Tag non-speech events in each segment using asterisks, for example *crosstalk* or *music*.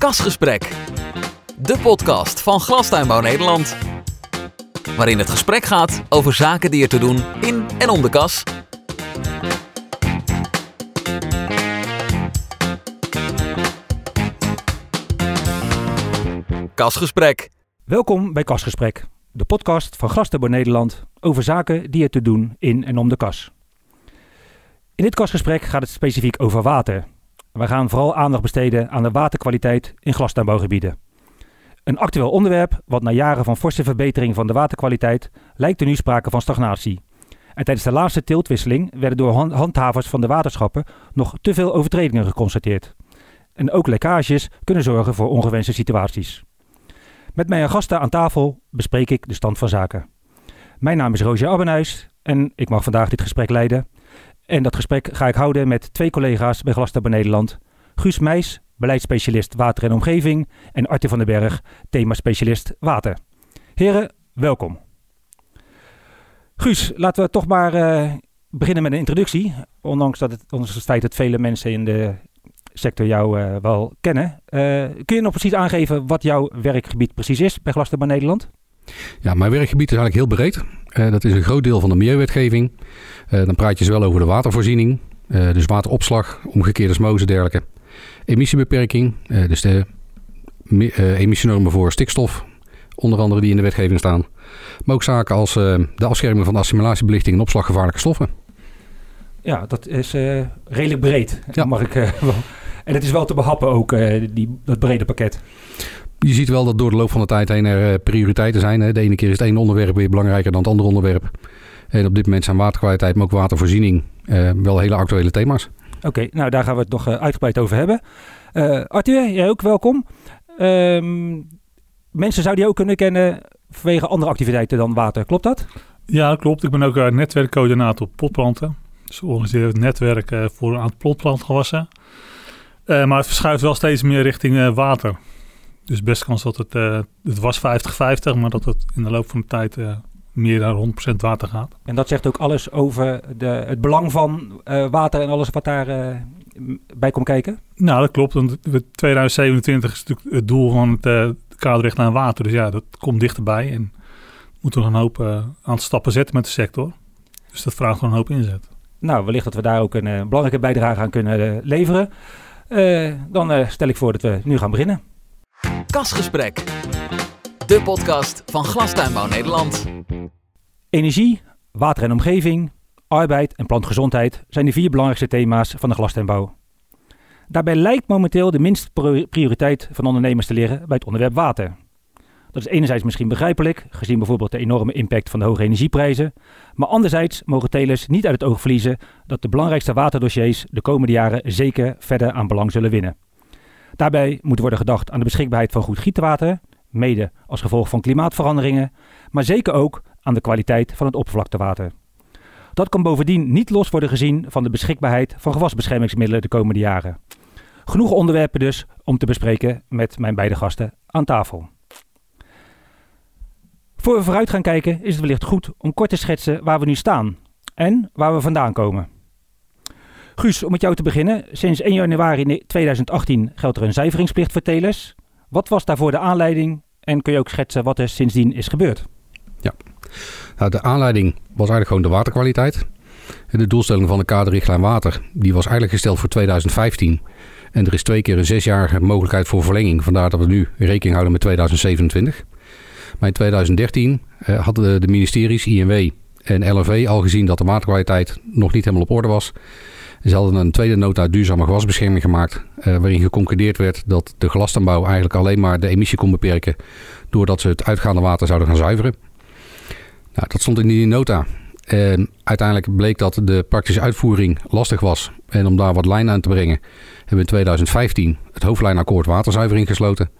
Kasgesprek. De podcast van Glastuinbouw Nederland. Waarin het gesprek gaat over zaken die er te doen in en om de kas. Kasgesprek. Welkom bij Kasgesprek, de podcast van Glastuinbouw Nederland over zaken die er te doen in en om de kas. In dit kasgesprek gaat het specifiek over water. We gaan vooral aandacht besteden aan de waterkwaliteit in glastuinbouwgebieden. Een actueel onderwerp, wat na jaren van forse verbetering van de waterkwaliteit lijkt er nu sprake van stagnatie. En tijdens de laatste tiltwisseling werden door hand- handhavers van de waterschappen nog te veel overtredingen geconstateerd. En ook lekkages kunnen zorgen voor ongewenste situaties. Met mijn gasten aan tafel bespreek ik de stand van zaken. Mijn naam is Roger Abbenhuis en ik mag vandaag dit gesprek leiden. En dat gesprek ga ik houden met twee collega's bij Glastuinbouw Nederland. Guus Meijs, beleidsspecialist water en omgeving. En Arthur van den Berg, themaspecialist water. Heren, welkom. Guus, laten we toch maar eh, beginnen met een introductie. Ondanks, dat het, het feit dat vele mensen in de sector jou eh, wel kennen. Eh, kun je nog precies aangeven wat jouw werkgebied precies is bij Glastuinbouw Nederland? Ja, mijn werkgebied is eigenlijk heel breed. Eh, dat is een groot deel van de milieuwetgeving. Eh, dan praat je zowel over de watervoorziening, eh, dus wateropslag, omgekeerde osmose en dergelijke. Emissiebeperking, dus de mi- emissienormen voor stikstof, onder andere die in de wetgeving staan. Maar ook zaken als de afscherming van assimilatiebelicting en opslag gevaarlijke stoffen. Ja, dat is redelijk breed. Ja. Mag ik, wel. En het is wel te behappen ook, die, dat brede pakket. Je ziet wel dat door de loop van de tijd heen er eh, prioriteiten zijn. Hè. De ene keer is het ene onderwerp weer belangrijker dan het andere onderwerp. En op dit moment zijn waterkwaliteit, maar ook watervoorziening eh, wel hele actuele thema's. Oké, nou daar gaan we het nog eh, uitgebreid over hebben. Eh Arthur, jij ook welkom. Ehm, mensen zouden je ook kunnen kennen vanwege andere activiteiten dan water, klopt dat? Ja, klopt. Ik ben ook netwerkcoördinator potplanten. Dus we organiseren het netwerk eh, voor een aantal potplantgewassen. Eh, maar het verschuift wel steeds meer richting eh, water. Dus best kans dat het, eh, het was 50-50, maar dat het in de loop van de tijd eh, meer dan 100% water gaat. En dat zegt ook alles over de, het belang van eh, water en alles wat daar bij komt kijken. Nou, dat klopt. Want we- 2027 is natuurlijk het doel van het kaderrichtlijn water. Dus ja, dat komt dichterbij. En we moeten nog een hoop aantal stappen zetten met de sector. Dus dat vraagt gewoon een hoop inzet. Nou, wellicht dat we daar ook een belangrijke bijdrage aan kunnen leveren. Dan stel ik voor dat we nu gaan beginnen. Kasgesprek. De podcast van Glastuinbouw Nederland. Energie, water en omgeving, arbeid en plantgezondheid zijn de vier belangrijkste thema's van de glastuinbouw. Daarbij lijkt momenteel de minste prioriteit van ondernemers te liggen bij het onderwerp water. Dat is enerzijds misschien begrijpelijk, gezien bijvoorbeeld de enorme impact van de hoge energieprijzen, maar anderzijds mogen telers niet uit het oog verliezen dat de belangrijkste waterdossiers de komende jaren zeker verder aan belang zullen winnen. Daarbij moet worden gedacht aan de beschikbaarheid van goed gietwater, mede als gevolg van klimaatveranderingen, maar zeker ook aan de kwaliteit van het oppervlaktewater. Dat kan bovendien niet los worden gezien van de beschikbaarheid van gewasbeschermingsmiddelen de komende jaren. Genoeg onderwerpen dus om te bespreken met mijn beide gasten aan tafel. Voor we vooruit gaan kijken is het wellicht goed om kort te schetsen waar we nu staan en waar we vandaan komen. Guus, om met jou te beginnen. Sinds 1 januari 2018 geldt er een zuiveringsplicht voor telers. Wat was daarvoor de aanleiding en kun je ook schetsen wat er sindsdien is gebeurd? Nou, de aanleiding was eigenlijk gewoon de waterkwaliteit. De doelstelling van de kaderrichtlijn water die was eigenlijk gesteld voor 2015. En er is twee keer een zesjarige mogelijkheid voor verlenging. Vandaar dat we nu rekening houden met 2027. Maar in 2013 eh, hadden de, de ministeries, INW en LNV al gezien dat de waterkwaliteit nog niet helemaal op orde was. Ze hadden een tweede nota duurzame gewasbescherming gemaakt. eh, waarin geconcludeerd werd dat de glastuinbouw eigenlijk alleen maar de emissie kon beperken. doordat ze het uitgaande water zouden gaan zuiveren. Nou, dat stond in die nota. Uiteindelijk bleek dat de praktische uitvoering lastig was. En om daar wat lijn aan te brengen, hebben we in 2015 het hoofdlijnakkoord waterzuivering gesloten.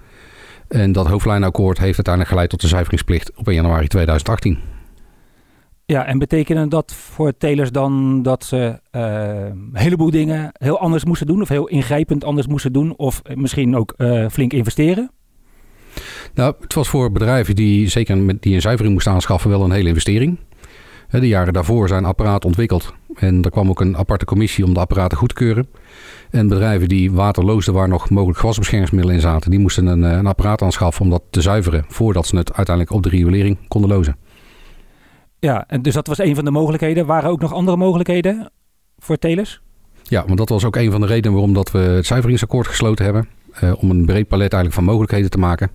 En dat hoofdlijnakkoord heeft uiteindelijk geleid tot de zuiveringsplicht op 1 januari 2018. Ja, en betekende dat voor telers dan dat ze eh, een heleboel dingen heel anders moesten doen? Of heel ingrijpend anders moesten doen? Of misschien ook eh, flink investeren? Nou, het was voor bedrijven die zeker met die een zuivering moesten aanschaffen wel een hele investering. De jaren daarvoor zijn apparaten ontwikkeld. En er kwam ook een aparte commissie om de apparaten goed te keuren. En bedrijven die water loosden waar nog mogelijk gewasbeschermingsmiddelen in zaten, die moesten een, een apparaat aanschaffen om dat te zuiveren voordat ze het uiteindelijk op de riolering konden lozen. Ja, en dus dat was een van de mogelijkheden. Waren ook nog andere mogelijkheden voor telers? Ja, want dat was ook een van de redenen waarom dat we het zuiveringsakkoord gesloten hebben. Uh, om een breed palet eigenlijk van mogelijkheden te maken.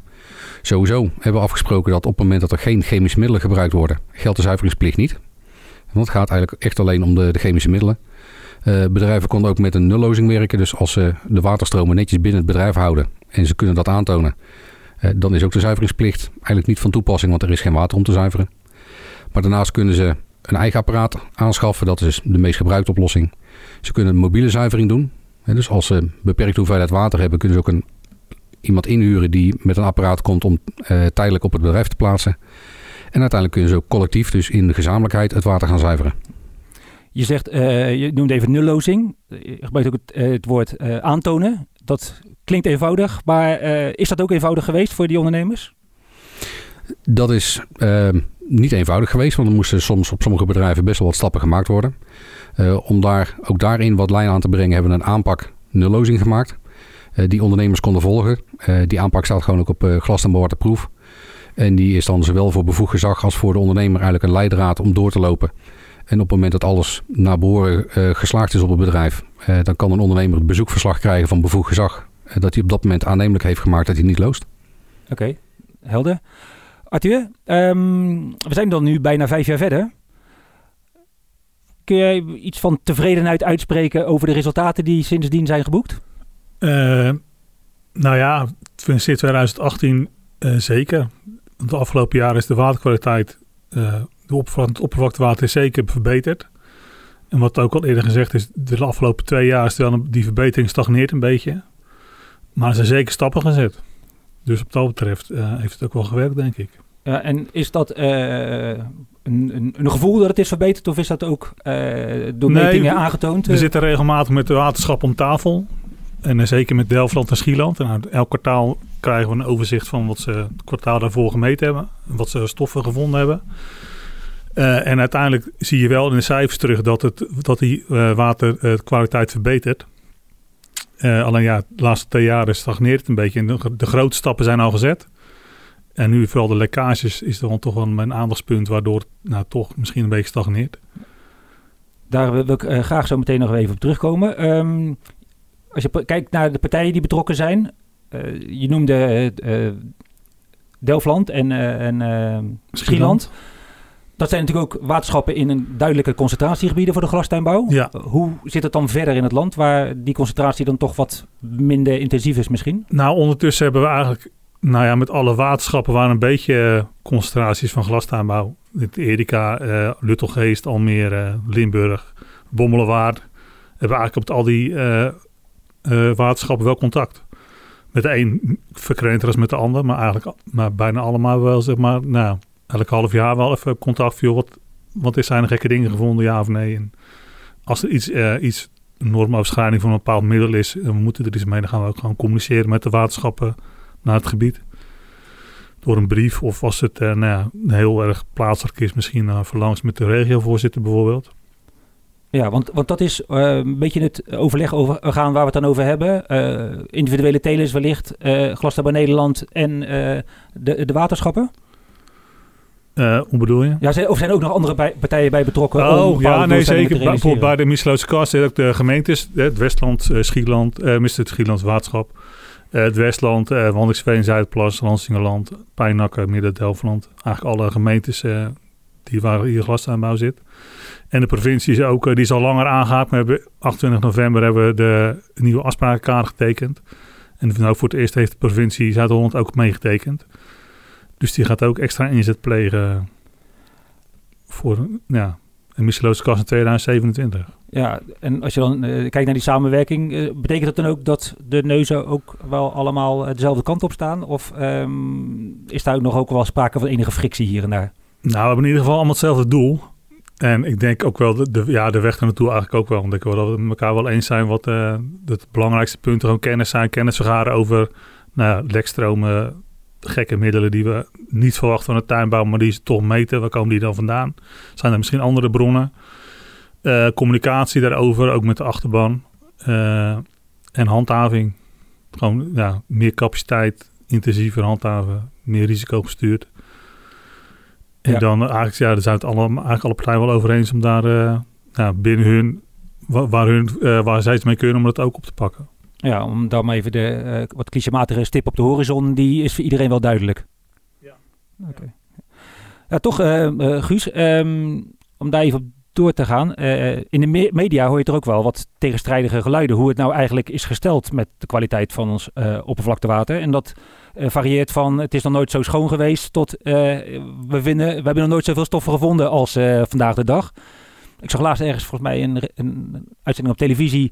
Sowieso hebben we afgesproken dat op het moment dat er geen chemische middelen gebruikt worden, geldt de zuiveringsplicht niet. Want het gaat eigenlijk echt alleen om de, de chemische middelen. Uh, bedrijven konden ook met een nullozing werken. Dus als ze de waterstromen netjes binnen het bedrijf houden en ze kunnen dat aantonen, uh, dan is ook de zuiveringsplicht eigenlijk niet van toepassing, want er is geen water om te zuiveren. Maar daarnaast kunnen ze een eigen apparaat aanschaffen. Dat is de meest gebruikte oplossing. Ze kunnen een mobiele zuivering doen. Dus als ze beperkte hoeveelheid water hebben, kunnen ze ook een, iemand inhuren die met een apparaat komt om uh, tijdelijk op het bedrijf te plaatsen. En uiteindelijk kunnen ze ook collectief, dus in de gezamenlijkheid, het water gaan zuiveren. Je zegt, uh, je noemde even nullozing. Je gebruikt ook het, uh, het woord aantonen. Dat klinkt eenvoudig, maar is dat ook eenvoudig geweest voor die ondernemers? Dat is niet eenvoudig geweest, want er moesten soms op sommige bedrijven best wel wat stappen gemaakt worden. Uh, om daar ook daarin wat lijn aan te brengen, hebben we een aanpak nullozing gemaakt. Uh, die ondernemers konden volgen. Uh, die aanpak staat gewoon ook op glas en waterproef. En die is dan zowel voor bevoegd gezag als voor de ondernemer eigenlijk een leidraad om door te lopen. En op het moment dat alles naar behoren geslaagd is op het bedrijf, dan kan een ondernemer het bezoekverslag krijgen van bevoegd gezag. dat hij op dat moment aannemelijk heeft gemaakt dat hij niet loost. Oké, helder. Arthur, um, we zijn dan nu bijna vijf jaar verder. Kun jij iets van tevredenheid uitspreken over de resultaten die sindsdien zijn geboekt? Uh, nou ja, sinds 2018 uh, zeker. Want de afgelopen jaren is de waterkwaliteit, uh, de het oppervlaktewater zeker verbeterd. En wat ook al eerder gezegd is, de afgelopen twee jaar is dan die verbetering stagneert een beetje. Maar er zijn zeker stappen gezet. Dus op dat betreft uh, heeft het ook wel gewerkt, denk ik. Ja, en is dat uh, een, een, een, gevoel dat het is verbeterd of is dat ook uh, door nee, metingen we, aangetoond? We zitten regelmatig met de waterschap om tafel. En uh, zeker met Delftland en Schieland. En elk kwartaal krijgen we een overzicht van wat ze het kwartaal daarvoor gemeten hebben. Wat ze stoffen gevonden hebben. en uiteindelijk zie je wel in de cijfers terug dat, het, dat die waterkwaliteit verbetert. Alleen ja, de laatste twee jaren stagneert het een beetje. En de, de grote stappen zijn al gezet. En nu vooral de lekkages is dan toch wel mijn aandachtspunt, waardoor het nou, toch misschien een beetje stagneert. Daar wil ik uh, graag zo meteen nog even op terugkomen. Um, als je kijkt naar de partijen die betrokken zijn, uh, je noemde Delftland en, en Schieland. Dat zijn natuurlijk ook waterschappen in een duidelijke concentratiegebieden voor de glastuinbouw. Ja. Hoe zit het dan verder in het land waar die concentratie dan toch wat minder intensief is misschien? Nou, ondertussen hebben we eigenlijk nou ja, met alle waterschappen waren een beetje uh, concentraties van glastuinbouw. Erika, uh, Luttelgeest, Almere, Limburg, Bommelenwaard. Hebben eigenlijk op al die uh, waterschappen wel contact. Met de een verkrenter als met de ander, maar eigenlijk maar bijna allemaal wel, zeg maar, nou, elk half jaar wel even contact. Joh, wat, wat is zijn er gekke dingen gevonden, ja of nee? En als er iets, iets normoverschrijding van een bepaald middel is, we moeten er iets mee, dan gaan we ook gewoon communiceren met de waterschappen naar het gebied. Door een brief of als het uh, nou ja, heel erg plaatselijk is, misschien uh, verlangs met de regiovoorzitter bijvoorbeeld. Ja, want, want dat is uh, een beetje het overleg over gaan waar we het dan over hebben. Uh, individuele telers wellicht, uh, Nederland en de, de waterschappen. Hoe bedoel je? Ja, zijn, of zijn er ook nog andere bij, partijen bij betrokken? Oh, ja, nee, zeker. Bijvoorbeeld bij de Misseloze Kast ook de gemeentes, het Westland, Schieland, uh, het Schielands Waterschap. Uh, het Westland, uh, Wandingsveen, Zuidplas, Lansingerland, Pijnakker, Midden-Delfland. Eigenlijk alle gemeentes uh, die waar hier glasaanbouw zit. En de provincie is ook, die is al langer aangehaakt. We hebben 28 november hebben we de nieuwe afsprakenkaart getekend. En nou voor het eerst heeft de provincie Zuid-Holland ook meegetekend. Dus die gaat ook extra inzet plegen voor ja, een misseloze kast in 2027. Ja, en als je dan uh, kijkt naar die samenwerking, uh, betekent dat dan ook dat de neuzen ook wel allemaal dezelfde kant op staan? Of um, is daar ook nog ook wel sprake van enige frictie hier en daar? Nou, we hebben in ieder geval allemaal hetzelfde doel. En ik denk ook wel, de, de ja, de weg naartoe eigenlijk ook wel. Want ik wil dat we elkaar wel eens zijn wat uh, het belangrijkste punten gewoon kennis zijn. Kennis vergaren over nou, lekstromen, gekke middelen die we niet verwachten van de tuinbouw, maar die ze toch meten. Waar komen die dan vandaan? Zijn er misschien andere bronnen? Uh, communicatie daarover, ook met de achterban. Uh, en handhaving. Gewoon ja, meer capaciteit, intensiever handhaven, meer risico gestuurd. En Ja. dan eigenlijk, ja, daar zijn het alle, eigenlijk alle partijen wel over eens om daar eh, ja, binnen hun, wa- waar, hun, eh, waar zij iets mee kunnen, om dat ook op te pakken. Ja, om dan even de eh, wat clichématige stip op de horizon, die is voor iedereen wel duidelijk. Ja. Oké. Ja, toch, eh, eh, Guus, ehm, om daar even op door te gaan. in de me- media hoor je er ook wel wat tegenstrijdige geluiden. Hoe het nou eigenlijk is gesteld met de kwaliteit van ons oppervlaktewater. En dat varieert van het is nog nooit zo schoon geweest tot we, vinden, we hebben nog nooit zoveel stoffen gevonden als vandaag de dag. Ik zag laatst ergens volgens mij een, een uitzending op televisie.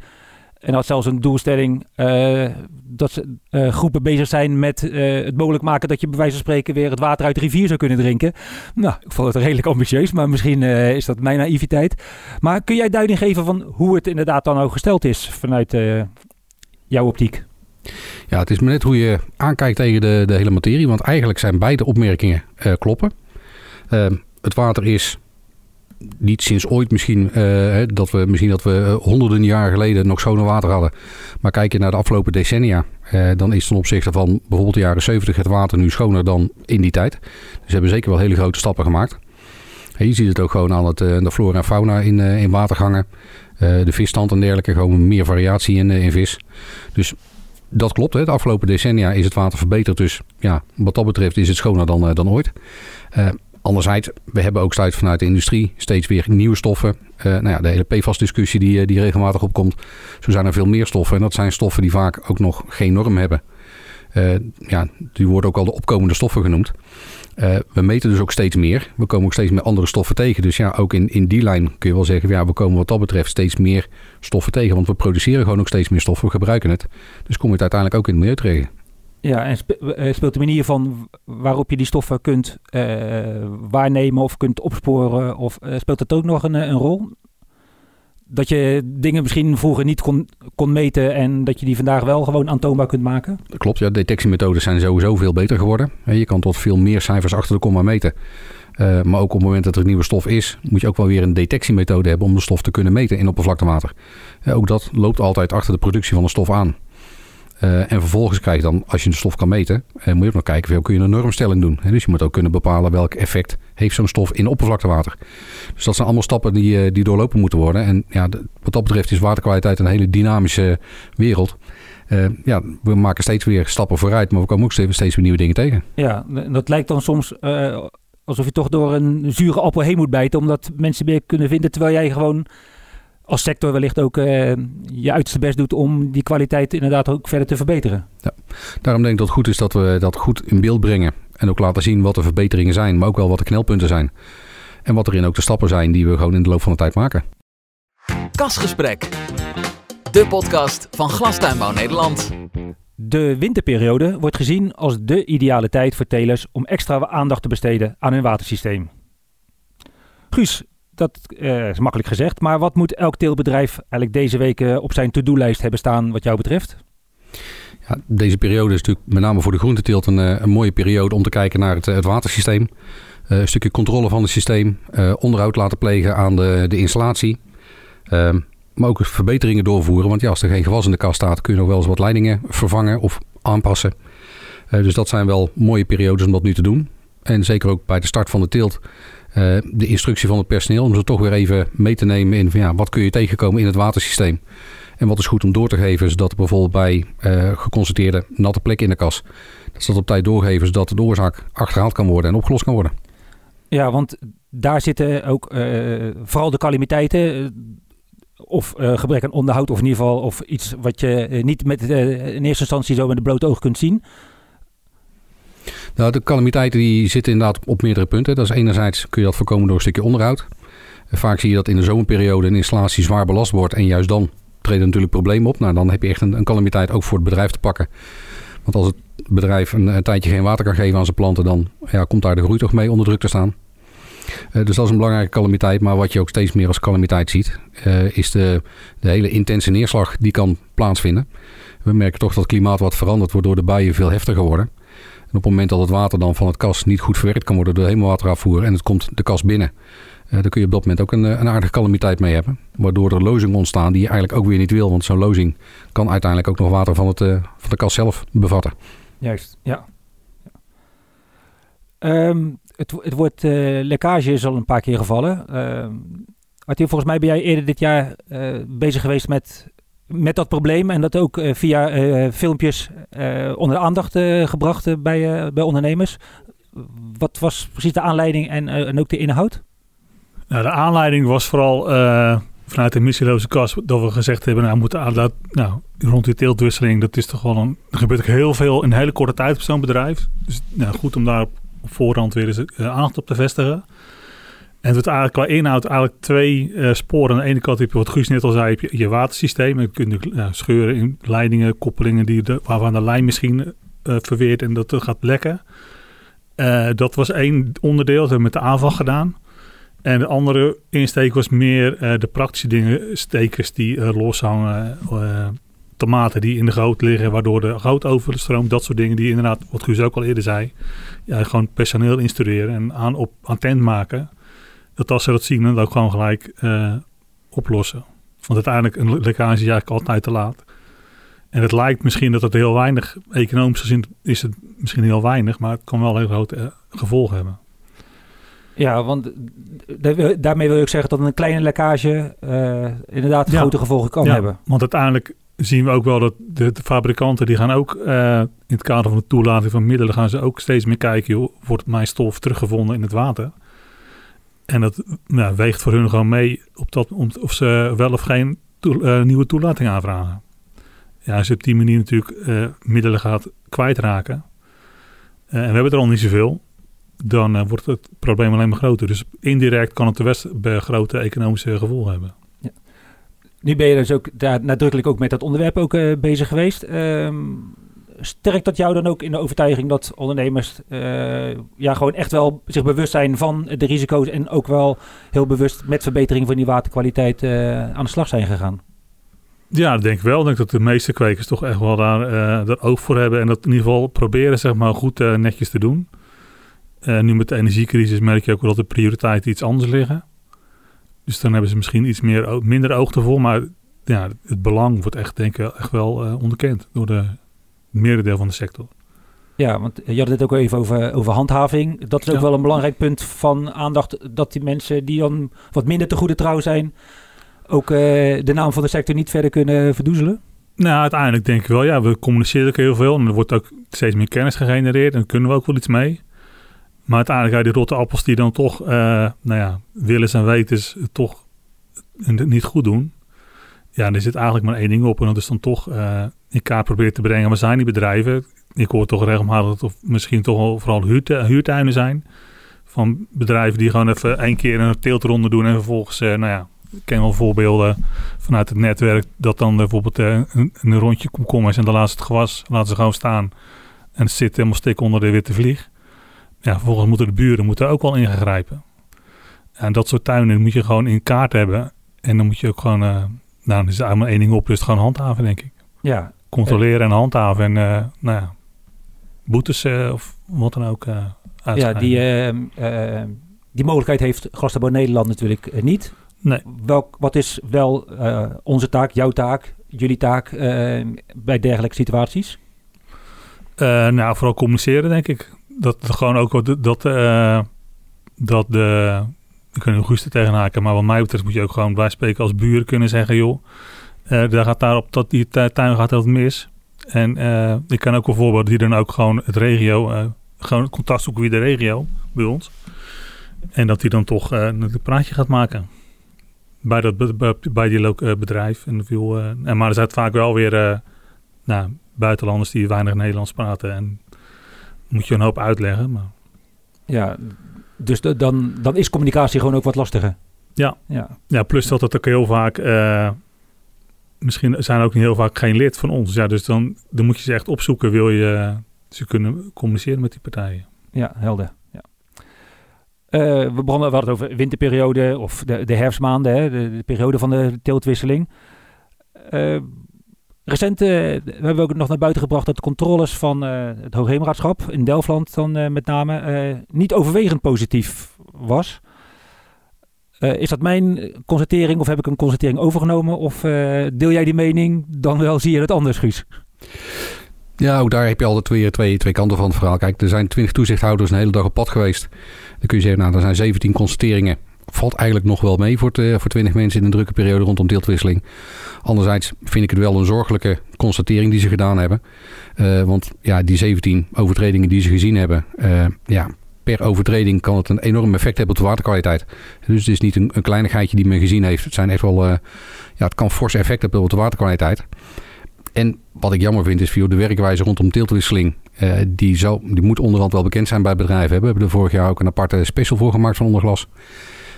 En had zelfs een doelstelling eh, dat ze eh, groepen bezig zijn met eh, het mogelijk maken dat je bij wijze van spreken weer het water uit de rivier zou kunnen drinken. Nou, ik vond het redelijk ambitieus, maar misschien is dat mijn naïviteit. Maar kun jij duiding geven van hoe het inderdaad dan ook gesteld is vanuit jouw optiek? Ja, het is maar net hoe je aankijkt tegen de, de hele materie. Want eigenlijk zijn beide opmerkingen kloppen. Eh, het water is niet sinds ooit misschien, eh, dat we, misschien dat we eh, honderden jaren geleden nog schoner water hadden. Maar kijk je naar de afgelopen decennia, eh, dan is ten opzichte van bijvoorbeeld de jaren 70 het water nu schoner dan in die tijd. Dus we hebben zeker wel hele grote stappen gemaakt. En je ziet het ook gewoon aan het, de flora en fauna in, in watergangen. De visstand en dergelijke, gewoon meer variatie in, in vis. Dus dat klopt. Hè. De afgelopen decennia is het water verbeterd. Dus ja, wat dat betreft is het schoner dan, dan ooit. Anderzijds, we hebben ook steeds vanuit de industrie steeds weer nieuwe stoffen. Eh, nou ja, de hele PFAS-discussie die, eh, die regelmatig opkomt. Zo zijn er veel meer stoffen. En dat zijn stoffen die vaak ook nog geen norm hebben. Eh, ja, die worden ook al de opkomende stoffen genoemd. We meten dus ook steeds meer. We komen ook steeds meer andere stoffen tegen. Dus ja, ook in, in die lijn kun je wel zeggen... Ja, we komen wat dat betreft steeds meer stoffen tegen. Want we produceren gewoon ook steeds meer stoffen. We gebruiken het. Dus kom je het uiteindelijk ook in het milieu tegen. Ja, en eh, speelt de manier van waarop je die stoffen kunt eh, waarnemen of kunt opsporen, of eh, speelt dat ook nog een, een rol? Dat je dingen misschien vroeger niet kon, kon meten en dat je die vandaag wel gewoon aantoonbaar kunt maken? Klopt, ja. Detectiemethodes zijn sowieso veel beter geworden. Je kan tot veel meer cijfers achter de komma meten. Maar ook op het moment dat er een nieuwe stof is, moet je ook wel weer een detectiemethode hebben om de stof te kunnen meten in oppervlaktewater. Ook dat loopt altijd achter de productie van de stof aan. Eh, en vervolgens krijg je dan, als je de stof kan meten, eh, moet je ook nog kijken, veel kun je een normstelling doen. Hè? Dus je moet ook kunnen bepalen welk effect heeft zo'n stof in oppervlaktewater. Dus dat zijn allemaal stappen die, eh, die doorlopen moeten worden. En ja, wat dat betreft is waterkwaliteit een hele dynamische wereld. Ja, we maken steeds weer stappen vooruit, maar we komen ook steeds weer nieuwe dingen tegen. Ja, dat lijkt dan soms alsof je toch door een zure appel heen moet bijten, omdat mensen meer kunnen vinden, terwijl jij gewoon als sector wellicht ook eh, je uiterste best doet om die kwaliteit inderdaad ook verder te verbeteren. Daarom denk ik dat het goed is dat we dat goed in beeld brengen. En ook laten zien wat de verbeteringen zijn, maar ook wel wat de knelpunten zijn. En wat erin ook de stappen zijn die we gewoon in de loop van de tijd maken. Kasgesprek. De podcast van Glastuinbouw Nederland. De winterperiode wordt gezien als de ideale tijd voor telers om extra aandacht te besteden aan hun watersysteem. Guus, dat eh, is makkelijk gezegd, maar wat moet elk teelbedrijf eigenlijk deze week op zijn to-do-lijst hebben staan wat jou betreft? Ja, deze periode is natuurlijk met name voor de groenteteelt een, eh, een mooie periode om te kijken naar het, eh, watersysteem. Een stukje controle van het systeem, onderhoud laten plegen aan de, de installatie. Ehm, maar ook verbeteringen doorvoeren, want ja, als er geen gewas in de kast staat, kun je nog wel eens wat leidingen vervangen of aanpassen. Dus dat zijn wel mooie periodes om dat nu te doen. En zeker ook bij de start van de teelt eh, de instructie van het personeel om ze toch weer even mee te nemen in ja, wat kun je tegenkomen in het watersysteem. En wat is goed om door te geven, is dat er bijvoorbeeld bij eh, geconstateerde natte plekken in de kas, dat ze dat op tijd doorgeven, zodat de oorzaak achterhaald kan worden en opgelost kan worden. Ja, want daar zitten ook eh, vooral de calamiteiten. of gebrek aan onderhoud, of in ieder geval of iets wat je niet met, in eerste instantie zo met het blote oog kunt zien. Nou, de calamiteiten die zitten inderdaad op meerdere punten. Dat is enerzijds kun je dat voorkomen door een stukje onderhoud. Vaak zie je dat in de zomerperiode een installatie zwaar belast wordt en juist dan treden natuurlijk problemen op. Nou, dan heb je echt een, een calamiteit ook voor het bedrijf te pakken. Want als het bedrijf een, tijdje geen water kan geven aan zijn planten, dan ja, komt daar de groei toch mee onder druk te staan. Eh, dus dat is een belangrijke calamiteit. Maar wat je ook steeds meer als calamiteit ziet, eh, is de, de hele intense neerslag die kan plaatsvinden. We merken toch dat het klimaat wat verandert, waardoor de buien veel heftiger worden. Op het moment dat het water dan van het kas niet goed verwerkt kan worden door de hemelwaterafvoer en het komt de kas binnen, uh, dan kun je op dat moment ook een, een aardige calamiteit mee hebben. Waardoor er lozingen ontstaan die je eigenlijk ook weer niet wil. Want zo'n lozing kan uiteindelijk ook nog water van, het, uh, van de kas zelf bevatten. Juist, ja. Um, het, het woord lekkage is al een paar keer gevallen. Uh, Martin, volgens mij ben jij eerder dit jaar bezig geweest met, met dat probleem. En dat ook via filmpjes onder de aandacht gebracht bij, bij ondernemers. Wat was precies de aanleiding en, en ook de inhoud? Nou, de aanleiding was vooral vanuit de missieloze kas dat we gezegd hebben, nou, moeten dat, nou, rond die teeltwisseling, dat is toch wel een, er gebeurt heel veel in een hele korte tijd op zo'n bedrijf. Dus nou, goed om daar op voorhand weer eens aandacht op te vestigen. En het eigenlijk qua inhoud eigenlijk twee uh, sporen. Aan de ene kant heb je, wat Guus net al zei, heb je, je watersysteem. Je kunt uh, scheuren in leidingen, koppelingen die de, waarvan de lijn misschien verweert en dat gaat lekken. dat was één onderdeel, dat hebben we met de aanval gedaan. En de andere insteek was meer de praktische dingen, stekers die loshangen, tomaten die in de goot liggen, waardoor de goot overstroomt. Dat soort dingen die inderdaad, wat Guus ook al eerder zei, ja, gewoon personeel instrueren en aan op attent maken. Dat als ze dat zien, dan ook gewoon gelijk uh, oplossen. Want uiteindelijk een lekkage is eigenlijk altijd te laat. En het lijkt misschien dat het heel weinig, economisch gezien is het misschien heel weinig, maar het kan wel heel grote uh, gevolgen hebben. Ja, want daarmee wil ik zeggen dat een kleine lekkage uh, inderdaad ja. grote gevolgen kan ja, hebben. Want uiteindelijk zien we ook wel dat de, de fabrikanten die gaan ook uh, in het kader van de toelating van middelen gaan ze ook steeds meer kijken, joh, wordt mijn stof teruggevonden in het water? En dat nou, weegt voor hun gewoon mee op dat, of ze wel of geen uh, nieuwe toelating aanvragen. Ja, als je op die manier natuurlijk uh, middelen gaat kwijtraken, en we hebben er al niet zoveel, dan wordt het probleem alleen maar groter. Dus indirect kan het de best grote economische gevolgen hebben. Nu ben je dus ook daar nadrukkelijk ook met dat onderwerp ook bezig geweest. Um, sterkt dat jou dan ook in de overtuiging dat ondernemers uh, ja, gewoon echt wel zich bewust zijn van de risico's en ook wel heel bewust met verbetering van die waterkwaliteit uh, aan de slag zijn gegaan? Ja, dat denk ik wel. Ik denk dat de meeste kwekers toch echt wel daar, uh, daar oog voor hebben en dat in ieder geval proberen zeg maar goed netjes te doen. nu met de energiecrisis merk je ook wel dat de prioriteiten iets anders liggen. Dus dan hebben ze misschien iets meer, minder oog ervoor. Maar ja, het belang wordt echt, denk ik, echt wel onderkend door de merendeel van de sector. Ja, want je had het ook even over, over handhaving. Dat is ook ja. wel een belangrijk punt van aandacht. Dat die mensen die dan wat minder te goede trouw zijn... ook uh, de naam van de sector niet verder kunnen verdoezelen? Nou, uiteindelijk denk ik wel. Ja, we communiceren ook heel veel. En er wordt ook steeds meer kennis gegenereerd. En daar kunnen we ook wel iets mee. Maar uiteindelijk uit die rotte appels die dan toch, uh, nou ja, willens en wetens toch niet goed doen. Ja, er zit eigenlijk maar één ding op. En dat is dan toch uh, in kaart proberen te brengen. Maar zijn die bedrijven? Ik hoor toch regelmatig dat het misschien toch wel vooral huurtuinen zijn. Van bedrijven die gewoon even één keer een teeltronde doen. En vervolgens, uh, nou ja, ik ken wel voorbeelden vanuit het netwerk. Dat dan bijvoorbeeld een, een, rondje komkommers en dan laat het gewas laten ze gewoon staan. En zit helemaal stik onder de witte vlieg ja, vervolgens moeten de buren moeten ook wel ingrijpen. En dat soort tuinen moet je gewoon in kaart hebben. En dan moet je ook gewoon, uh, nou, dan is er allemaal één ding op, dus gewoon handhaven, denk ik. Ja. Controleren en handhaven en, uh, nou ja, boetes uh, of wat dan ook Ja, die, die mogelijkheid heeft Glastabouw Nederland natuurlijk niet. Nee. Welk, wat is wel onze taak, jouw taak, jullie taak bij dergelijke situaties? nou, vooral communiceren, denk ik dat gewoon ook dat, uh, dat de. Ik kan er goed tegen haken, maar wat mij betreft moet je ook gewoon bij spreken als buur kunnen zeggen: joh, uh, daar gaat daar op dat die tuin gaat dat mis. En uh, ik kan ook wel voorbeelden die dan ook gewoon het regio, gewoon contact zoeken wie de regio bij ons. En dat die dan toch een praatje gaat maken bij, dat, bij, bij die bedrijf. En veel, en maar er zijn vaak wel weer nou, buitenlanders die weinig Nederlands praten. En moet je een hoop uitleggen. Maar... Ja, dus de, dan, dan is communicatie gewoon ook wat lastiger. Ja, ja. ja plus dat het ook heel vaak... Misschien zijn ook heel vaak geen lid van ons. Ja, dus dan, dan moet je ze echt opzoeken. Wil je ze kunnen communiceren met die partijen. Ja, helder. Ja. Uh, we begonnen, we hadden het over winterperiode of de, de herfstmaanden, hè, de, de periode van de teeltwisseling. Uh, Recent uh, we hebben ook nog naar buiten gebracht dat de controles van het Hoogheemraadschap in Delftland dan met name niet overwegend positief was. Is dat mijn constatering of heb ik een constatering overgenomen? Of deel jij die mening? Dan wel zie je het anders, Guus. Ja, ook daar heb je altijd weer twee, twee kanten van het verhaal. Kijk, er zijn twintig toezichthouders een hele dag op pad geweest. Dan kun je zeggen, nou, er zijn 17 constateringen valt eigenlijk nog wel mee voor, te, voor 20 mensen in een drukke periode rondom deeltwisseling. Anderzijds vind ik het wel een zorgelijke constatering die ze gedaan hebben. Want ja, die 17 overtredingen die ze gezien hebben, ja, per overtreding kan het een enorm effect hebben op de waterkwaliteit. Dus het is niet een, een kleinigheidje die men gezien heeft. Het zijn echt wel, uh, ja, het kan forse effect hebben op de waterkwaliteit. En wat ik jammer vind is voor de werkwijze rondom teeltwisseling. Uh, die, zou, die moet onderhand wel bekend zijn bij bedrijven. We hebben er vorig jaar ook een aparte special voor gemaakt van onderglas.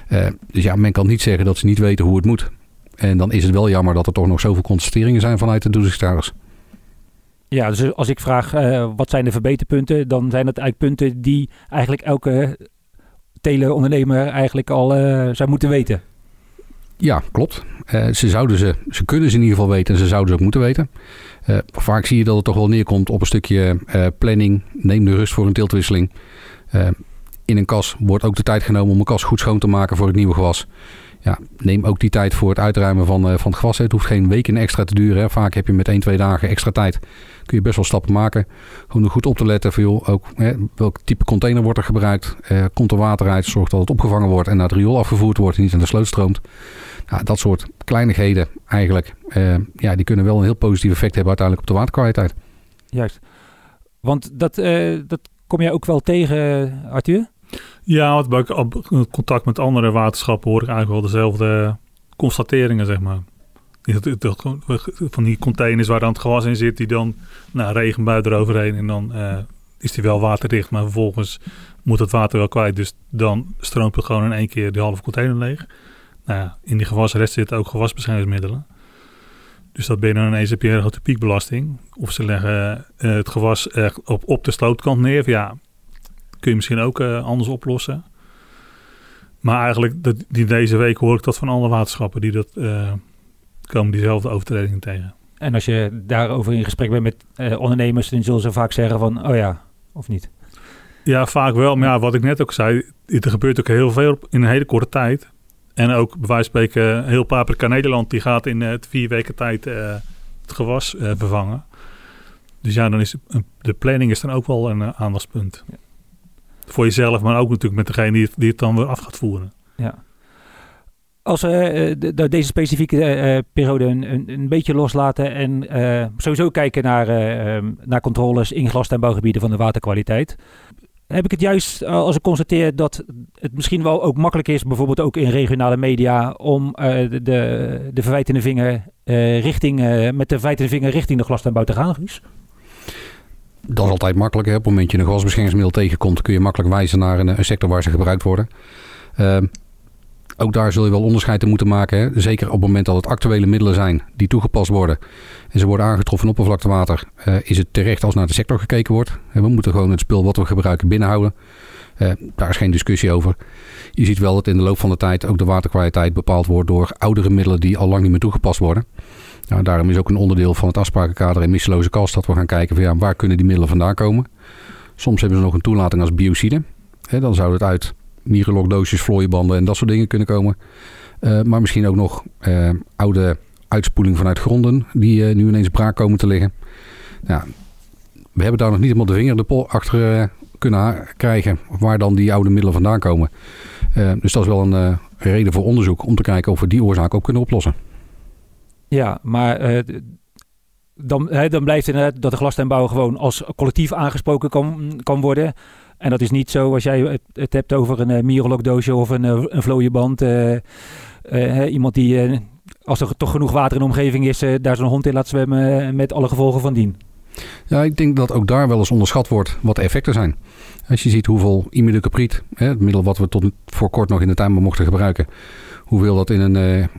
Uh, dus ja, men kan niet zeggen dat ze niet weten hoe het moet. En dan is het wel jammer dat er toch nog zoveel constateringen zijn vanuit de toezichthouders. Ja, dus als ik vraag uh, wat zijn de verbeterpunten, dan zijn dat eigenlijk punten die eigenlijk elke teleondernemer eigenlijk al uh, zou moeten weten. Ja, klopt. Uh, ze, zouden ze, ze kunnen ze in ieder geval weten en ze zouden ze ook moeten weten. Vaak zie je dat het toch wel neerkomt op een stukje planning. Neem de rust voor een tiltwisseling in een kas wordt ook de tijd genomen om een kas goed schoon te maken voor het nieuwe gewas. Ja, neem ook die tijd voor het uitruimen van, uh, van het gewas. Het hoeft geen weken extra te duren. Hè. Vaak heb je met 1, 2 dagen extra tijd. Kun je best wel stappen maken. Gewoon goed op te letten voor joh, ook hè, welk type container wordt er gebruikt. Uh, komt er water uit, zorgt dat het opgevangen wordt en naar het riool afgevoerd wordt en niet aan de sloot stroomt. Nou, dat soort kleinigheden eigenlijk, uh, ja, die kunnen wel een heel positief effect hebben uiteindelijk op de waterkwaliteit. Juist. Want dat, dat kom je ook wel tegen, Arthur? Ja, want bij contact met andere waterschappen hoor ik eigenlijk wel dezelfde constateringen, zeg maar. Van die containers waar dan het gewas in zit, die dan nou, regenbui eroverheen en dan uh, is die wel waterdicht, maar vervolgens moet het water wel kwijt. Dus dan stroomt het gewoon in één keer de halve container leeg. Nou ja, in die gewasrest zitten ook gewasbeschermingsmiddelen. Dus dat ben je dan ineens heb je een grote piekbelasting. Of ze leggen uh, het gewas echt op, op de slootkant neer. Ja, kun je misschien ook uh, anders oplossen. Maar eigenlijk, dat, die, deze week hoor ik dat van alle waterschappen die dat uh, komen diezelfde overtredingen tegen. En als je daarover in gesprek bent met uh, ondernemers, dan zullen ze vaak zeggen van, oh ja, of niet? Ja, vaak wel. Maar ja, wat ik net ook zei, er gebeurt ook heel veel in een hele korte tijd. En ook bij wijze van spreken, heel Paprika Nederland, die gaat in uh, vier weken tijd uh, het gewas uh, bevangen. Dus ja, dan is de planning is dan ook wel een aandachtspunt. Ja. Voor jezelf, maar ook natuurlijk met degene die het, dan weer af gaat voeren. Ja. Als we uh, deze specifieke uh, periode een, een, een, beetje loslaten en sowieso kijken naar, ehm, naar controles in glas- en bouwgebieden van de waterkwaliteit. Heb ik het juist als ik constateer dat het misschien wel ook makkelijk is, bijvoorbeeld ook in regionale media, om de, de, de verwijtende vinger richting, met de verwijtende vinger richting de glastuinbouw te gaan? Dat is altijd makkelijk. Op het moment dat je een gasbeschermingsmiddel tegenkomt, kun je makkelijk wijzen naar een, sector waar ze gebruikt worden. Uh, ook daar zul je wel onderscheid in moeten maken. Hè? Zeker op het moment dat het actuele middelen zijn die toegepast worden. En ze worden aangetroffen in oppervlaktewater. Uh, is het terecht als naar de sector gekeken wordt. We moeten gewoon het spul wat we gebruiken binnenhouden. Uh, daar is geen discussie over. Je ziet wel dat in de loop van de tijd ook de waterkwaliteit bepaald wordt door oudere middelen die al lang niet meer toegepast worden. Nou, daarom is ook een onderdeel van het afsprakenkader in misseloze kast dat we gaan kijken waar kunnen die middelen vandaan komen. Soms hebben ze nog een toelating als biocide. Dan zou het uit mierelokdoosjes, vlooienbanden en dat soort dingen kunnen komen. Uh, maar misschien ook nog uh, oude uitspoeling vanuit gronden die uh, nu ineens braak komen te liggen. We hebben daar nog niet helemaal de vinger de pol achter kunnen krijgen waar dan die oude middelen vandaan komen. dus dat is wel een reden voor onderzoek om te kijken of we die oorzaak ook kunnen oplossen. Ja, maar uh, dan, hè, dan blijft inderdaad dat de glastuinbouw gewoon als collectief aangesproken kan, kan worden. En dat is niet zo als jij het, hebt over een uh, of een, uh, een iemand die, als er toch genoeg water in de omgeving is, daar zo'n hond in laat zwemmen met alle gevolgen van dien. Ja, ik denk dat ook daar wel eens onderschat wordt wat de effecten zijn. Als je ziet hoeveel imidocapriet, het middel wat we tot voor kort nog in de tuinbouw mochten gebruiken, hoeveel dat in een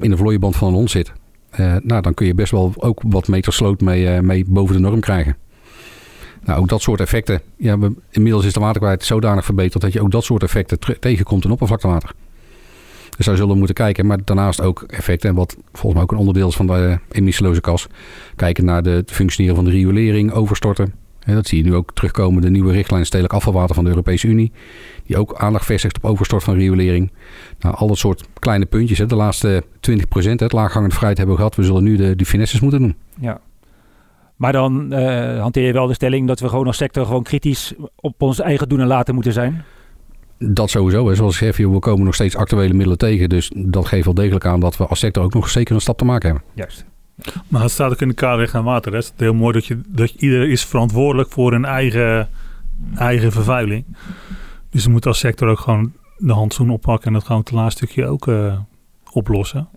in de vlooienband van een hond zit, uh, nou, dan kun je best wel ook wat meter sloot mee, uh, mee boven de norm krijgen. Nou, ook dat soort effecten. Ja, we, inmiddels is de waterkwaliteit zodanig verbeterd dat je ook dat soort effecten tegenkomt in oppervlaktewater. Dus daar zullen we moeten kijken. Maar daarnaast ook effecten, wat volgens mij ook een onderdeel is van de emissieloze kas. Kijken naar de, het functioneren van de riolering, overstorten. Dat zie je nu ook terugkomen, de nieuwe richtlijn stedelijk afvalwater van de Europese Unie. Die ook aandacht vestigt op overstort van riolering. Nou, al dat soort kleine puntjes. Hè. De laatste 20 procent, het laaghangend fruit hebben we gehad. We zullen nu de, de finesses moeten doen. Ja. Maar dan uh, hanteer je wel de stelling dat we gewoon als sector gewoon kritisch op ons eigen doen en laten moeten zijn? Dat sowieso. Hè. Zoals ik zeg, we komen nog steeds actuele middelen tegen. Dus dat geeft wel degelijk aan dat we als sector ook nog zeker een stap te maken hebben. Juist. Maar het staat ook in de kaderrecht aan water. Het is heel mooi dat, je, dat iedereen is verantwoordelijk voor een eigen, eigen vervuiling. Dus we moeten als sector ook gewoon de handzoen oppakken en dat gewoon het laatste stukje ook uh, oplossen.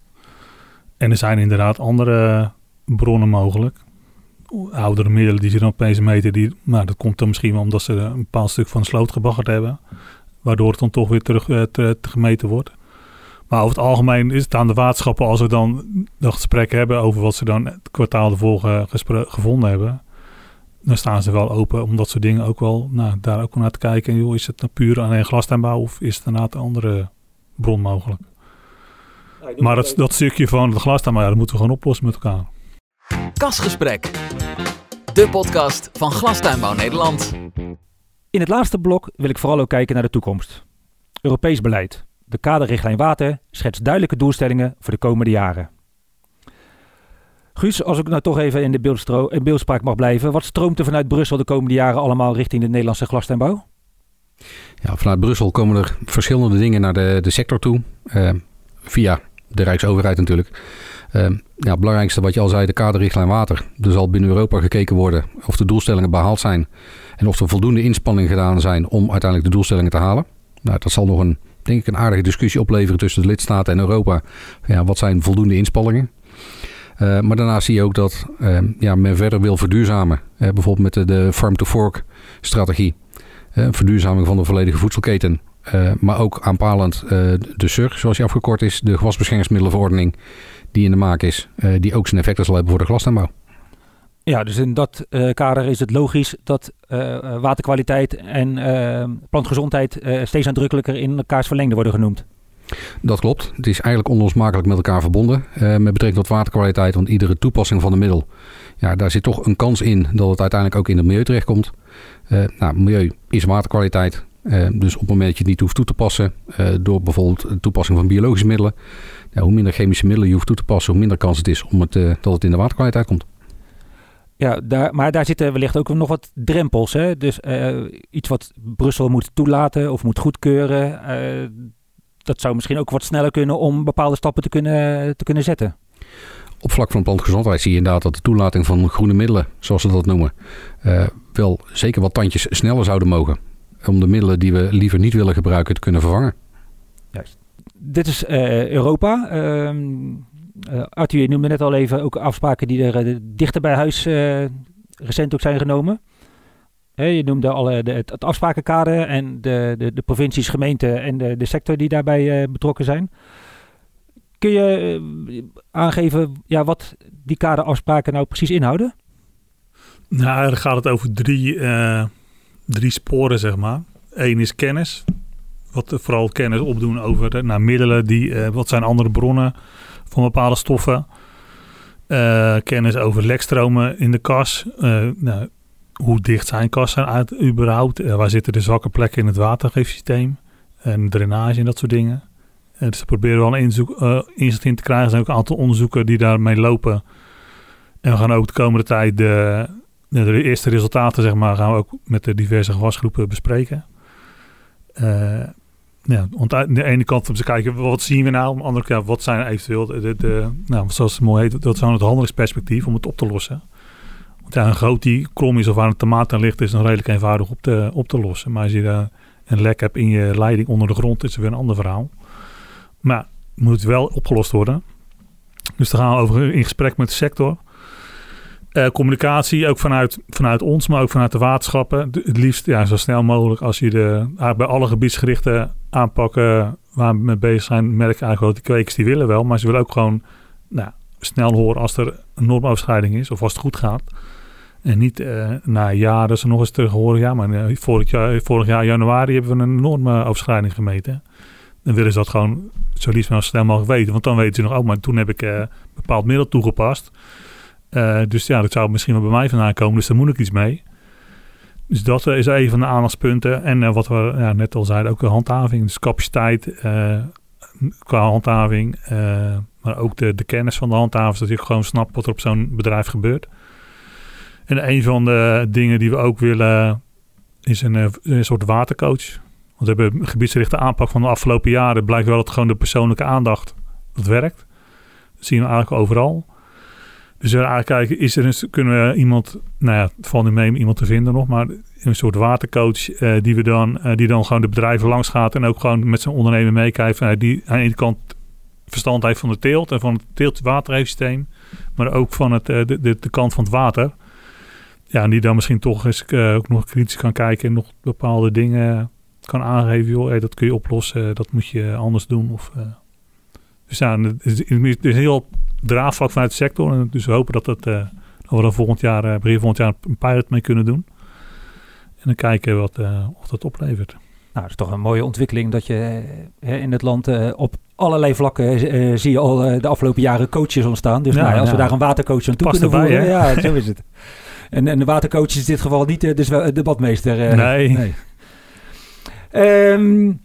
En er zijn inderdaad andere bronnen mogelijk. Oudere middelen die ze dan opeens meten, die, nou, dat komt dan misschien wel omdat ze een bepaald stuk van de sloot gebaggerd hebben. Waardoor het dan toch weer terug te, te gemeten wordt. Maar over het algemeen is het aan de waterschappen als we dan dat gesprek hebben over wat ze dan het kwartaal ervoor gevonden hebben dan staan ze wel open om dat soort dingen ook wel, nou, daar ook naar te kijken. En joh, is het nou puur alleen glastuinbouw of is het daarna een andere bron mogelijk? maar dat, dat stukje van het glastuinbouw, ja, dat moeten we gewoon oplossen met elkaar. Kasgesprek, de podcast van Glastuinbouw Nederland. In het laatste blok wil ik vooral ook kijken naar de toekomst. Europees beleid. De kaderrichtlijn water schetst duidelijke doelstellingen voor de komende jaren. Guus, als ik nou toch even in de beeldspraak mag blijven. Wat stroomt er vanuit Brussel de komende jaren allemaal richting de Nederlandse glastuinbouw? Ja, vanuit Brussel komen er verschillende dingen naar de, de sector toe. Uh, via de Rijksoverheid natuurlijk. Uh, ja, het belangrijkste wat je al zei, de kaderrichtlijn water. Er zal binnen Europa gekeken worden of de doelstellingen behaald zijn. En of er voldoende inspanningen gedaan zijn om uiteindelijk de doelstellingen te halen. Nou, dat zal nog een, denk ik, een aardige discussie opleveren tussen de lidstaten en Europa. Ja, wat zijn voldoende inspanningen? Uh, maar daarnaast zie je ook dat uh, ja, men verder wil verduurzamen. Uh, bijvoorbeeld met de, de farm-to-fork strategie. verduurzaming van de volledige voedselketen. maar ook aanpalend de SUR, zoals die afgekort is. De gewasbeschermingsmiddelenverordening die in de maak is. die ook zijn effecten zal hebben voor de glastuinbouw. Ja, dus in dat kader is het logisch dat waterkwaliteit en plantgezondheid steeds nadrukkelijker in elkaars verlengde worden genoemd. Dat klopt. Het is eigenlijk onlosmakelijk met elkaar verbonden met betrekking tot waterkwaliteit. Want iedere toepassing van een middel, ja, daar zit toch een kans in dat het uiteindelijk ook in het milieu terechtkomt. Nou, milieu is waterkwaliteit. Dus op het moment dat je het niet hoeft toe te passen, door bijvoorbeeld de toepassing van biologische middelen. Ja, hoe minder chemische middelen je hoeft toe te passen, hoe minder kans het is om het, dat het in de waterkwaliteit komt. Ja, daar, maar daar zitten wellicht ook nog wat drempels. Hè? Dus iets wat Brussel moet toelaten of moet goedkeuren dat zou misschien ook wat sneller kunnen om bepaalde stappen te kunnen, te kunnen zetten. Op vlak van plantgezondheid zie je inderdaad dat de toelating van groene middelen, zoals ze dat noemen, uh, wel zeker wat tandjes sneller zouden mogen. Om de middelen die we liever niet willen gebruiken te kunnen vervangen. Juist. Dit is Europa. Uh, Arthur, je noemde net al even ook afspraken die er dichter bij huis recent ook zijn genomen je noemde al de, het, afsprakenkader en de, de, de provincies, gemeenten en de, de sector die daarbij betrokken zijn. Kun je aangeven ja, wat die kaderafspraken nou precies inhouden? Nou, dan gaat het over drie, drie sporen, zeg maar. Eén is kennis. Wat vooral kennis opdoen over middelen, die, wat zijn andere bronnen van bepaalde stoffen. kennis over lekstromen in de kas. nou, hoe dicht zijn kassen uit überhaupt? Uh, waar zitten de zwakke plekken in het watergeefsysteem? En drainage en dat soort dingen. Dus we proberen wel een inzicht in te krijgen. Er zijn ook een aantal onderzoeken die daarmee lopen. En we gaan ook de komende tijd de, de eerste resultaten, zeg maar, gaan we ook met de diverse gewasgroepen bespreken. Ja, want aan de ene kant om te kijken, wat zien we nou? Aan de andere kant, wat zijn eventueel de, nou, zoals het mooi heet, dat is het handelingsperspectief om het op te lossen ja, een groot die krom is of aan een tomaat aan ligt, is nog redelijk eenvoudig op te, op te lossen. Maar als je daar een lek hebt in je leiding onder de grond, is het weer een ander verhaal. Maar moet wel opgelost worden. Dus dan gaan we over in gesprek met de sector. Uh, communicatie ook vanuit, vanuit ons, maar ook vanuit de waterschappen. het liefst ja, zo snel mogelijk als je de, bij alle gebiedsgerichte aanpakken waar we mee bezig zijn, merk je eigenlijk dat de kwekers die willen wel. Maar ze willen ook gewoon nou, snel horen als er een normoverschrijding is of als het goed gaat. En niet uh, na jaren ze nog eens terug horen. Ja, maar uh, vorig, jaar, vorig jaar januari hebben we een enorme overschrijding gemeten. dan willen ze dat gewoon zo liefst maar snel mogelijk weten. Want dan weten ze nog, oh, maar toen heb ik uh, bepaald middel toegepast. Uh, dus ja, dat zou misschien wel bij mij vandaan komen, dus daar moet ik iets mee. Dus dat is een van de aandachtspunten. En wat we ja, net al zeiden, ook de handhaving. Dus capaciteit qua handhaving. maar ook de, de kennis van de handhavers, dat je gewoon snapt wat er op zo'n bedrijf gebeurt. En een van de dingen die we ook willen, is een, een soort watercoach. Want we hebben een gebiedsgerichte aanpak van de afgelopen jaren. Blijkt wel dat gewoon de persoonlijke aandacht dat werkt. Dat zien we eigenlijk overal. Dus we eigenlijk kijken, is er een, kunnen we iemand, nou ja, het valt niet mee om iemand te vinden nog, maar een soort watercoach uh, die we dan, uh, die dan gewoon de bedrijven langs gaat en ook gewoon met zijn ondernemer meekijkt. Uh, die aan de ene kant verstand heeft van de teelt en van het teelt-watersysteem, maar ook van het, de, de, de, kant van het water. Ja, en die dan misschien toch eens ook nog kritisch kan kijken en nog bepaalde dingen kan aangeven, joh, hey, dat kun je oplossen, dat moet je anders doen. Of, dus is, het is heel draagvlak vanuit de sector. En dus we hopen dat, uh, dat we dan volgend jaar, uh, begin volgend jaar een pilot mee kunnen doen. En dan kijken wat, of dat oplevert. Nou, het is toch een mooie ontwikkeling dat je in het land op allerlei vlakken zie je al de afgelopen jaren coaches ontstaan. Dus ja, nou, als ja. we daar een watercoach aan toe kunnen voeren, ja, zo is het. *laughs* En, en de watercoach is in dit geval niet de, de debatmeester. nee. nee. Um,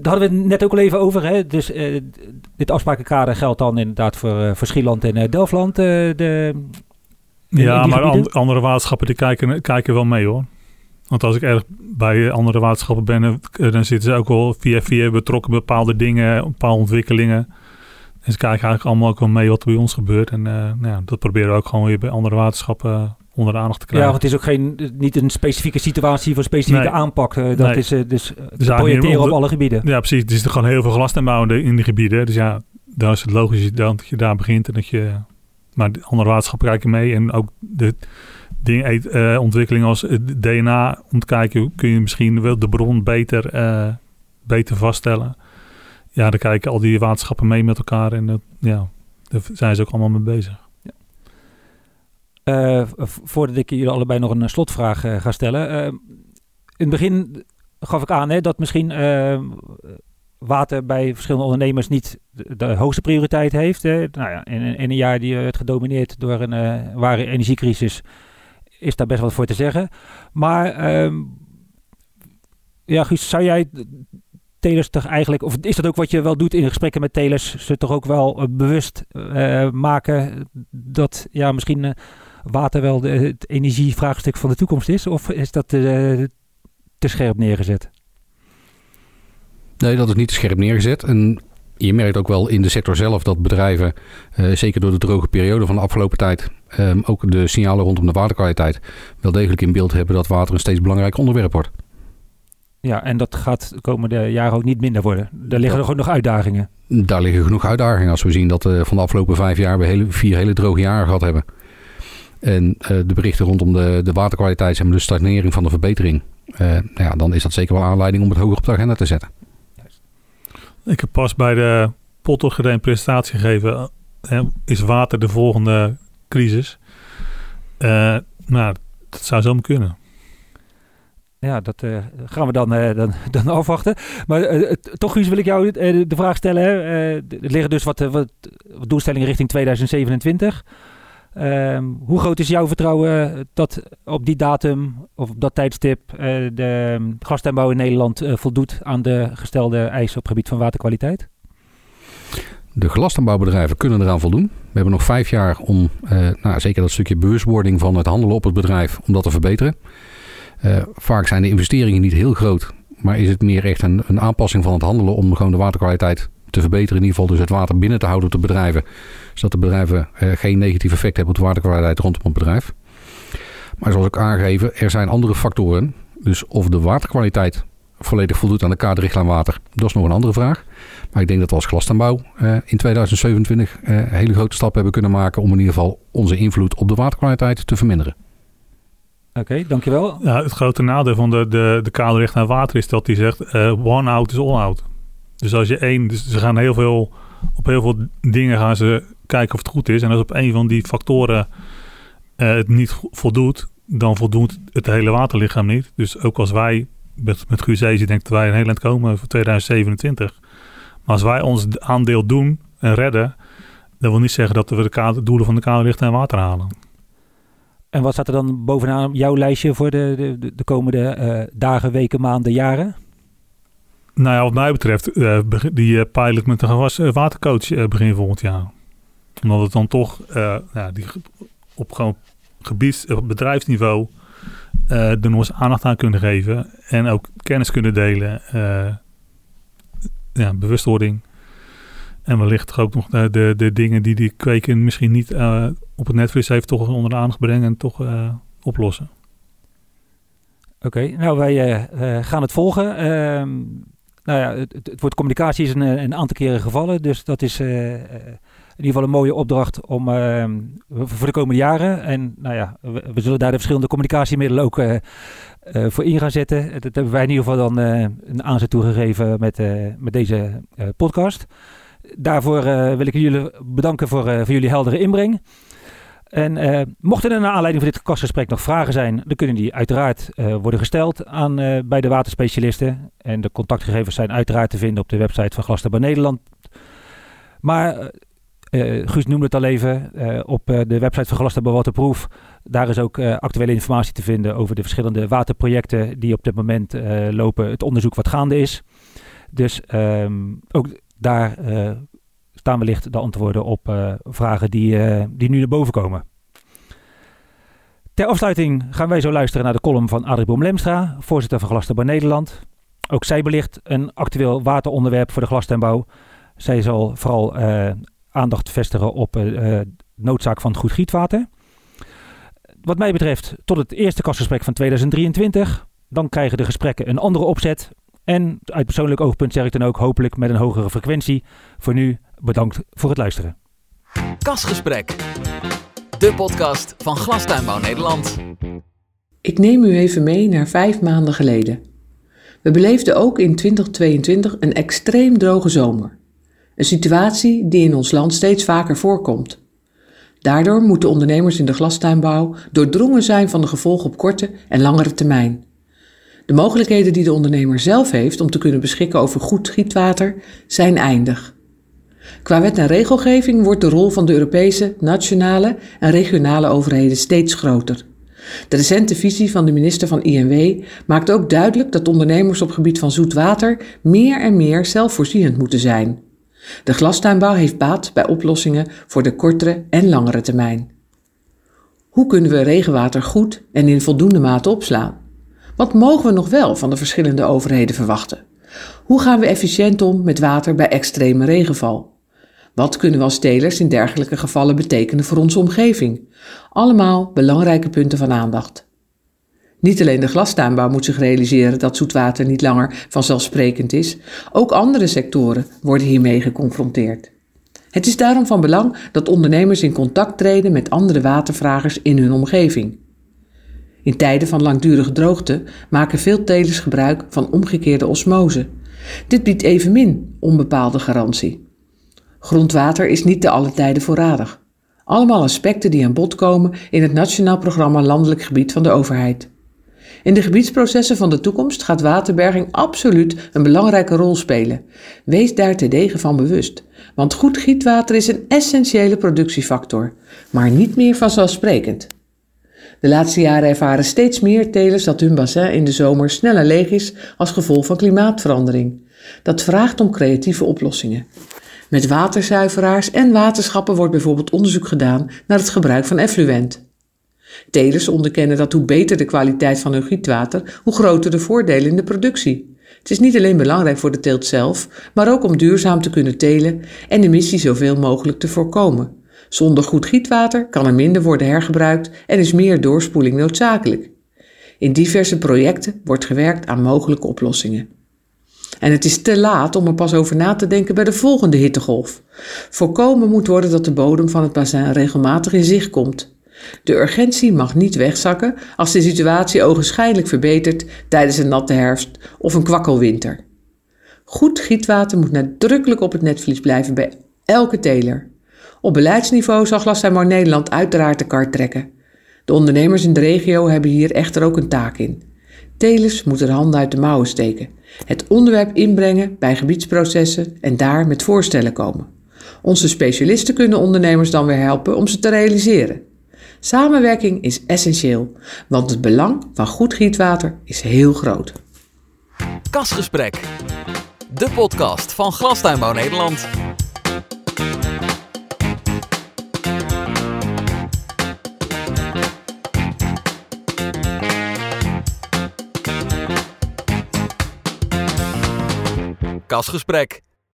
daar hadden we het net ook al even over. Hè? Dus uh, dit afsprakenkader geldt dan inderdaad voor, uh, voor Schieland en uh, Delftland. de, ja, maar an, andere waterschappen die kijken, kijken wel mee hoor. Want als ik erg bij andere waterschappen ben, dan zitten ze ook wel via via betrokken bepaalde dingen, bepaalde ontwikkelingen. En ze kijken eigenlijk allemaal ook wel mee wat er bij ons gebeurt. En nou ja, dat proberen we ook gewoon weer bij andere waterschappen onder de aandacht te krijgen. Ja, want het is ook geen, niet een specifieke situatie voor specifieke aanpak. Uh, dat is uh, dus, dus projecteren op alle gebieden. Ja, precies. Er is er gewoon heel veel glastuinbouw in die gebieden. Dus ja, dan is het logisch dat je daar begint en dat je... Maar de andere waterschappen kijken mee en ook de ding, uh, ontwikkeling als DNA om te kijken... kun je misschien wel de bron beter, beter vaststellen. Ja, daar kijken al die waterschappen mee met elkaar en ja, daar zijn ze ook allemaal mee bezig. Uh, voordat ik jullie allebei nog een slotvraag uh, ga stellen. Uh, in het begin gaf ik aan hè, dat misschien water bij verschillende ondernemers niet de, hoogste prioriteit heeft. Hè. Nou ja, in, een jaar die werd gedomineerd door een ware energiecrisis is daar best wat voor te zeggen. Maar ehm, ja, zou jij telers toch eigenlijk, of is dat ook wat je wel doet in gesprekken met telers, ze toch ook wel bewust maken dat ja, misschien water wel de, het energievraagstuk van de toekomst is? Of is dat te, te scherp neergezet? Nee, dat is niet te scherp neergezet. En je merkt ook wel in de sector zelf dat bedrijven, uh, zeker door de droge periode van de afgelopen tijd, um, ook de signalen rondom de waterkwaliteit, wel degelijk in beeld hebben dat water een steeds belangrijk onderwerp wordt. Ja, en dat gaat de komende jaren ook niet minder worden. Daar liggen er ook nog uitdagingen. Daar liggen genoeg uitdagingen als we zien dat uh, van de afgelopen vijf jaar we hele, vier hele droge jaren gehad hebben. En uh, de berichten rondom de, de waterkwaliteit en de stagnering van de verbetering. Uh, nou ja, dan is dat zeker wel aanleiding om het hoger op de agenda te zetten. Ik heb pas bij de Pottergede een presentatie gegeven. Is water de volgende crisis? nou, dat zou zo kunnen. Ja, dat uh, gaan we dan, uh, dan, *laughs* dan afwachten. Maar uh, toch, Guus, wil ik jou de vraag stellen. Hè? er liggen dus wat, wat, wat doelstellingen richting 2027. Um, hoe groot is jouw vertrouwen dat op die datum of op dat tijdstip uh, de gastuinbouw in Nederland uh, voldoet aan de gestelde eisen op het gebied van waterkwaliteit? De glastuinbouwbedrijven kunnen eraan voldoen. We hebben nog vijf jaar om, nou, zeker dat stukje bewustwording van het handelen op het bedrijf, om dat te verbeteren. vaak zijn de investeringen niet heel groot, maar is het meer echt een, een aanpassing van het handelen om gewoon de waterkwaliteit te verbeteren. In ieder geval dus het water binnen te houden op de bedrijven. Zodat de bedrijven eh, geen negatief effect hebben op de waterkwaliteit rondom het bedrijf. Maar zoals ik aangegeven, er zijn andere factoren. Dus of de waterkwaliteit volledig voldoet aan de kaderrichtlijn water, dat is nog een andere vraag. Maar ik denk dat we als glastuinbouw uh, in 2027 uh, eh, hele grote stappen hebben kunnen maken om in ieder geval onze invloed op de waterkwaliteit te verminderen. Oké, okay, dankjewel. Ja, het grote nadeel van de, de, de kaderrichtlijn water is dat die zegt uh, one out is all out. Dus als je één, dus ze gaan heel veel, op heel veel dingen gaan ze kijken of het goed is. En als op een van die factoren uh, het niet voldoet, dan voldoet het hele waterlichaam niet. Dus ook als wij met, met Guus Ezen denk dat wij in Nederland komen voor 2027. Maar als wij ons aandeel doen en redden, dat wil niet zeggen dat we de doelen van de kaderlicht en water halen. En wat staat er dan bovenaan jouw lijstje voor de, de, de komende eh, dagen, weken, maanden, jaren? Nou ja, wat mij betreft, uh, die uh, pilot met de gewas, watercoach begin volgend jaar. Omdat het dan toch die, op gewoon gebieds, op bedrijfsniveau er nog eens aandacht aan kunnen geven. En ook kennis kunnen delen. ja, bewustwording. En wellicht ook nog de, de, de dingen die die kweken misschien niet op het netvlies heeft, toch onder de aandacht brengen en toch oplossen. Oké, nou wij gaan het volgen. Nou ja, het, het, woord communicatie is een, een, aantal keren gevallen, dus dat is in ieder geval een mooie opdracht om ehm, voor de komende jaren. En nou ja, we, zullen daar de verschillende communicatiemiddelen ook voor in gaan zetten. Dat hebben wij in ieder geval dan een aanzet toegegeven met, met deze podcast. Daarvoor wil ik jullie bedanken voor, voor jullie heldere inbreng. En uh, mochten er naar aanleiding van dit kastgesprek nog vragen zijn, dan kunnen die uiteraard worden gesteld aan, bij de waterspecialisten. En de contactgegevens zijn uiteraard te vinden op de website van Glastabouw Nederland. Maar Guus noemde het al even, op de website van Glastabouw Waterproof. Daar is ook actuele informatie te vinden over de verschillende waterprojecten die op dit moment lopen. Het onderzoek wat gaande is. Dus um, ook daar uh, staan wellicht de antwoorden op uh, vragen die, uh, die nu naar boven komen. Ter afsluiting gaan wij zo luisteren naar de column van Adrie Boom-Lemstra, voorzitter van Glastuinbouw Nederland. Ook zij belicht een actueel wateronderwerp voor de glastuinbouw. Zij zal vooral aandacht vestigen op de noodzaak van goed gietwater. Wat mij betreft tot het eerste kastgesprek van 2023. Dan krijgen de gesprekken een andere opzet. En uit persoonlijk oogpunt zeg ik dan ook hopelijk met een hogere frequentie. Voor nu bedankt voor het luisteren. Kasgesprek, de podcast van Glastuinbouw Nederland. Ik neem u even mee naar vijf maanden geleden. We beleefden ook in 2022 een extreem droge zomer. Een situatie die in ons land steeds vaker voorkomt. Daardoor moeten ondernemers in de glastuinbouw doordrongen zijn van de gevolgen op korte en langere termijn. De mogelijkheden die de ondernemer zelf heeft om te kunnen beschikken over goed gietwater zijn eindig. Qua wet en regelgeving wordt de rol van de Europese, nationale en regionale overheden steeds groter. De recente visie van de minister van INW maakt ook duidelijk dat ondernemers op gebied van zoet water meer en meer zelfvoorzienend moeten zijn. De glastuinbouw heeft baat bij oplossingen voor de kortere en langere termijn. Hoe kunnen we regenwater goed en in voldoende mate opslaan? Wat mogen we nog wel van de verschillende overheden verwachten? Hoe gaan we efficiënt om met water bij extreme regenval? Wat kunnen we als telers in dergelijke gevallen betekenen voor onze omgeving? Allemaal belangrijke punten van aandacht. Niet alleen de glastuinbouw moet zich realiseren dat zoetwater niet langer vanzelfsprekend is, ook andere sectoren worden hiermee geconfronteerd. Het is daarom van belang dat ondernemers in contact treden met andere watervragers in hun omgeving. In tijden van langdurige droogte maken veel telers gebruik van omgekeerde osmose. Dit biedt evenmin onbepaalde garantie. Grondwater is niet te alle tijden voorradig. Allemaal aspecten die aan bod komen in het Nationaal Programma Landelijk Gebied van de overheid. In de gebiedsprocessen van de toekomst gaat waterberging absoluut een belangrijke rol spelen. Wees daar te degen van bewust, want goed gietwater is een essentiële productiefactor, maar niet meer vanzelfsprekend. De laatste jaren ervaren steeds meer telers dat hun bassin in de zomer sneller leeg is als gevolg van klimaatverandering. Dat vraagt om creatieve oplossingen. Met waterzuiveraars en waterschappen wordt bijvoorbeeld onderzoek gedaan naar het gebruik van effluent. Telers onderkennen dat hoe beter de kwaliteit van hun gietwater, hoe groter de voordelen in de productie. Het is niet alleen belangrijk voor de teelt zelf, maar ook om duurzaam te kunnen telen en emissie zoveel mogelijk te voorkomen. Zonder goed gietwater kan er minder worden hergebruikt en is meer doorspoeling noodzakelijk. In diverse projecten wordt gewerkt aan mogelijke oplossingen. En het is te laat om er pas over na te denken bij de volgende hittegolf. Voorkomen moet worden dat de bodem van het bassin regelmatig in zicht komt. De urgentie mag niet wegzakken als de situatie ogenschijnlijk verbetert tijdens een natte herfst of een kwakkelwinter. Goed gietwater moet nadrukkelijk op het netvlies blijven bij elke teler. Op beleidsniveau zal Glastuinbouw Nederland uiteraard de kar trekken. De ondernemers in de regio hebben hier echter ook een taak in. Telers moet er handen uit de mouwen steken, het onderwerp inbrengen bij gebiedsprocessen en daar met voorstellen komen. Onze specialisten kunnen ondernemers dan weer helpen om ze te realiseren. Samenwerking is essentieel, want het belang van goed gietwater is heel groot. Kasgesprek. De podcast van Glastuinbouw Nederland. Kasgesprek.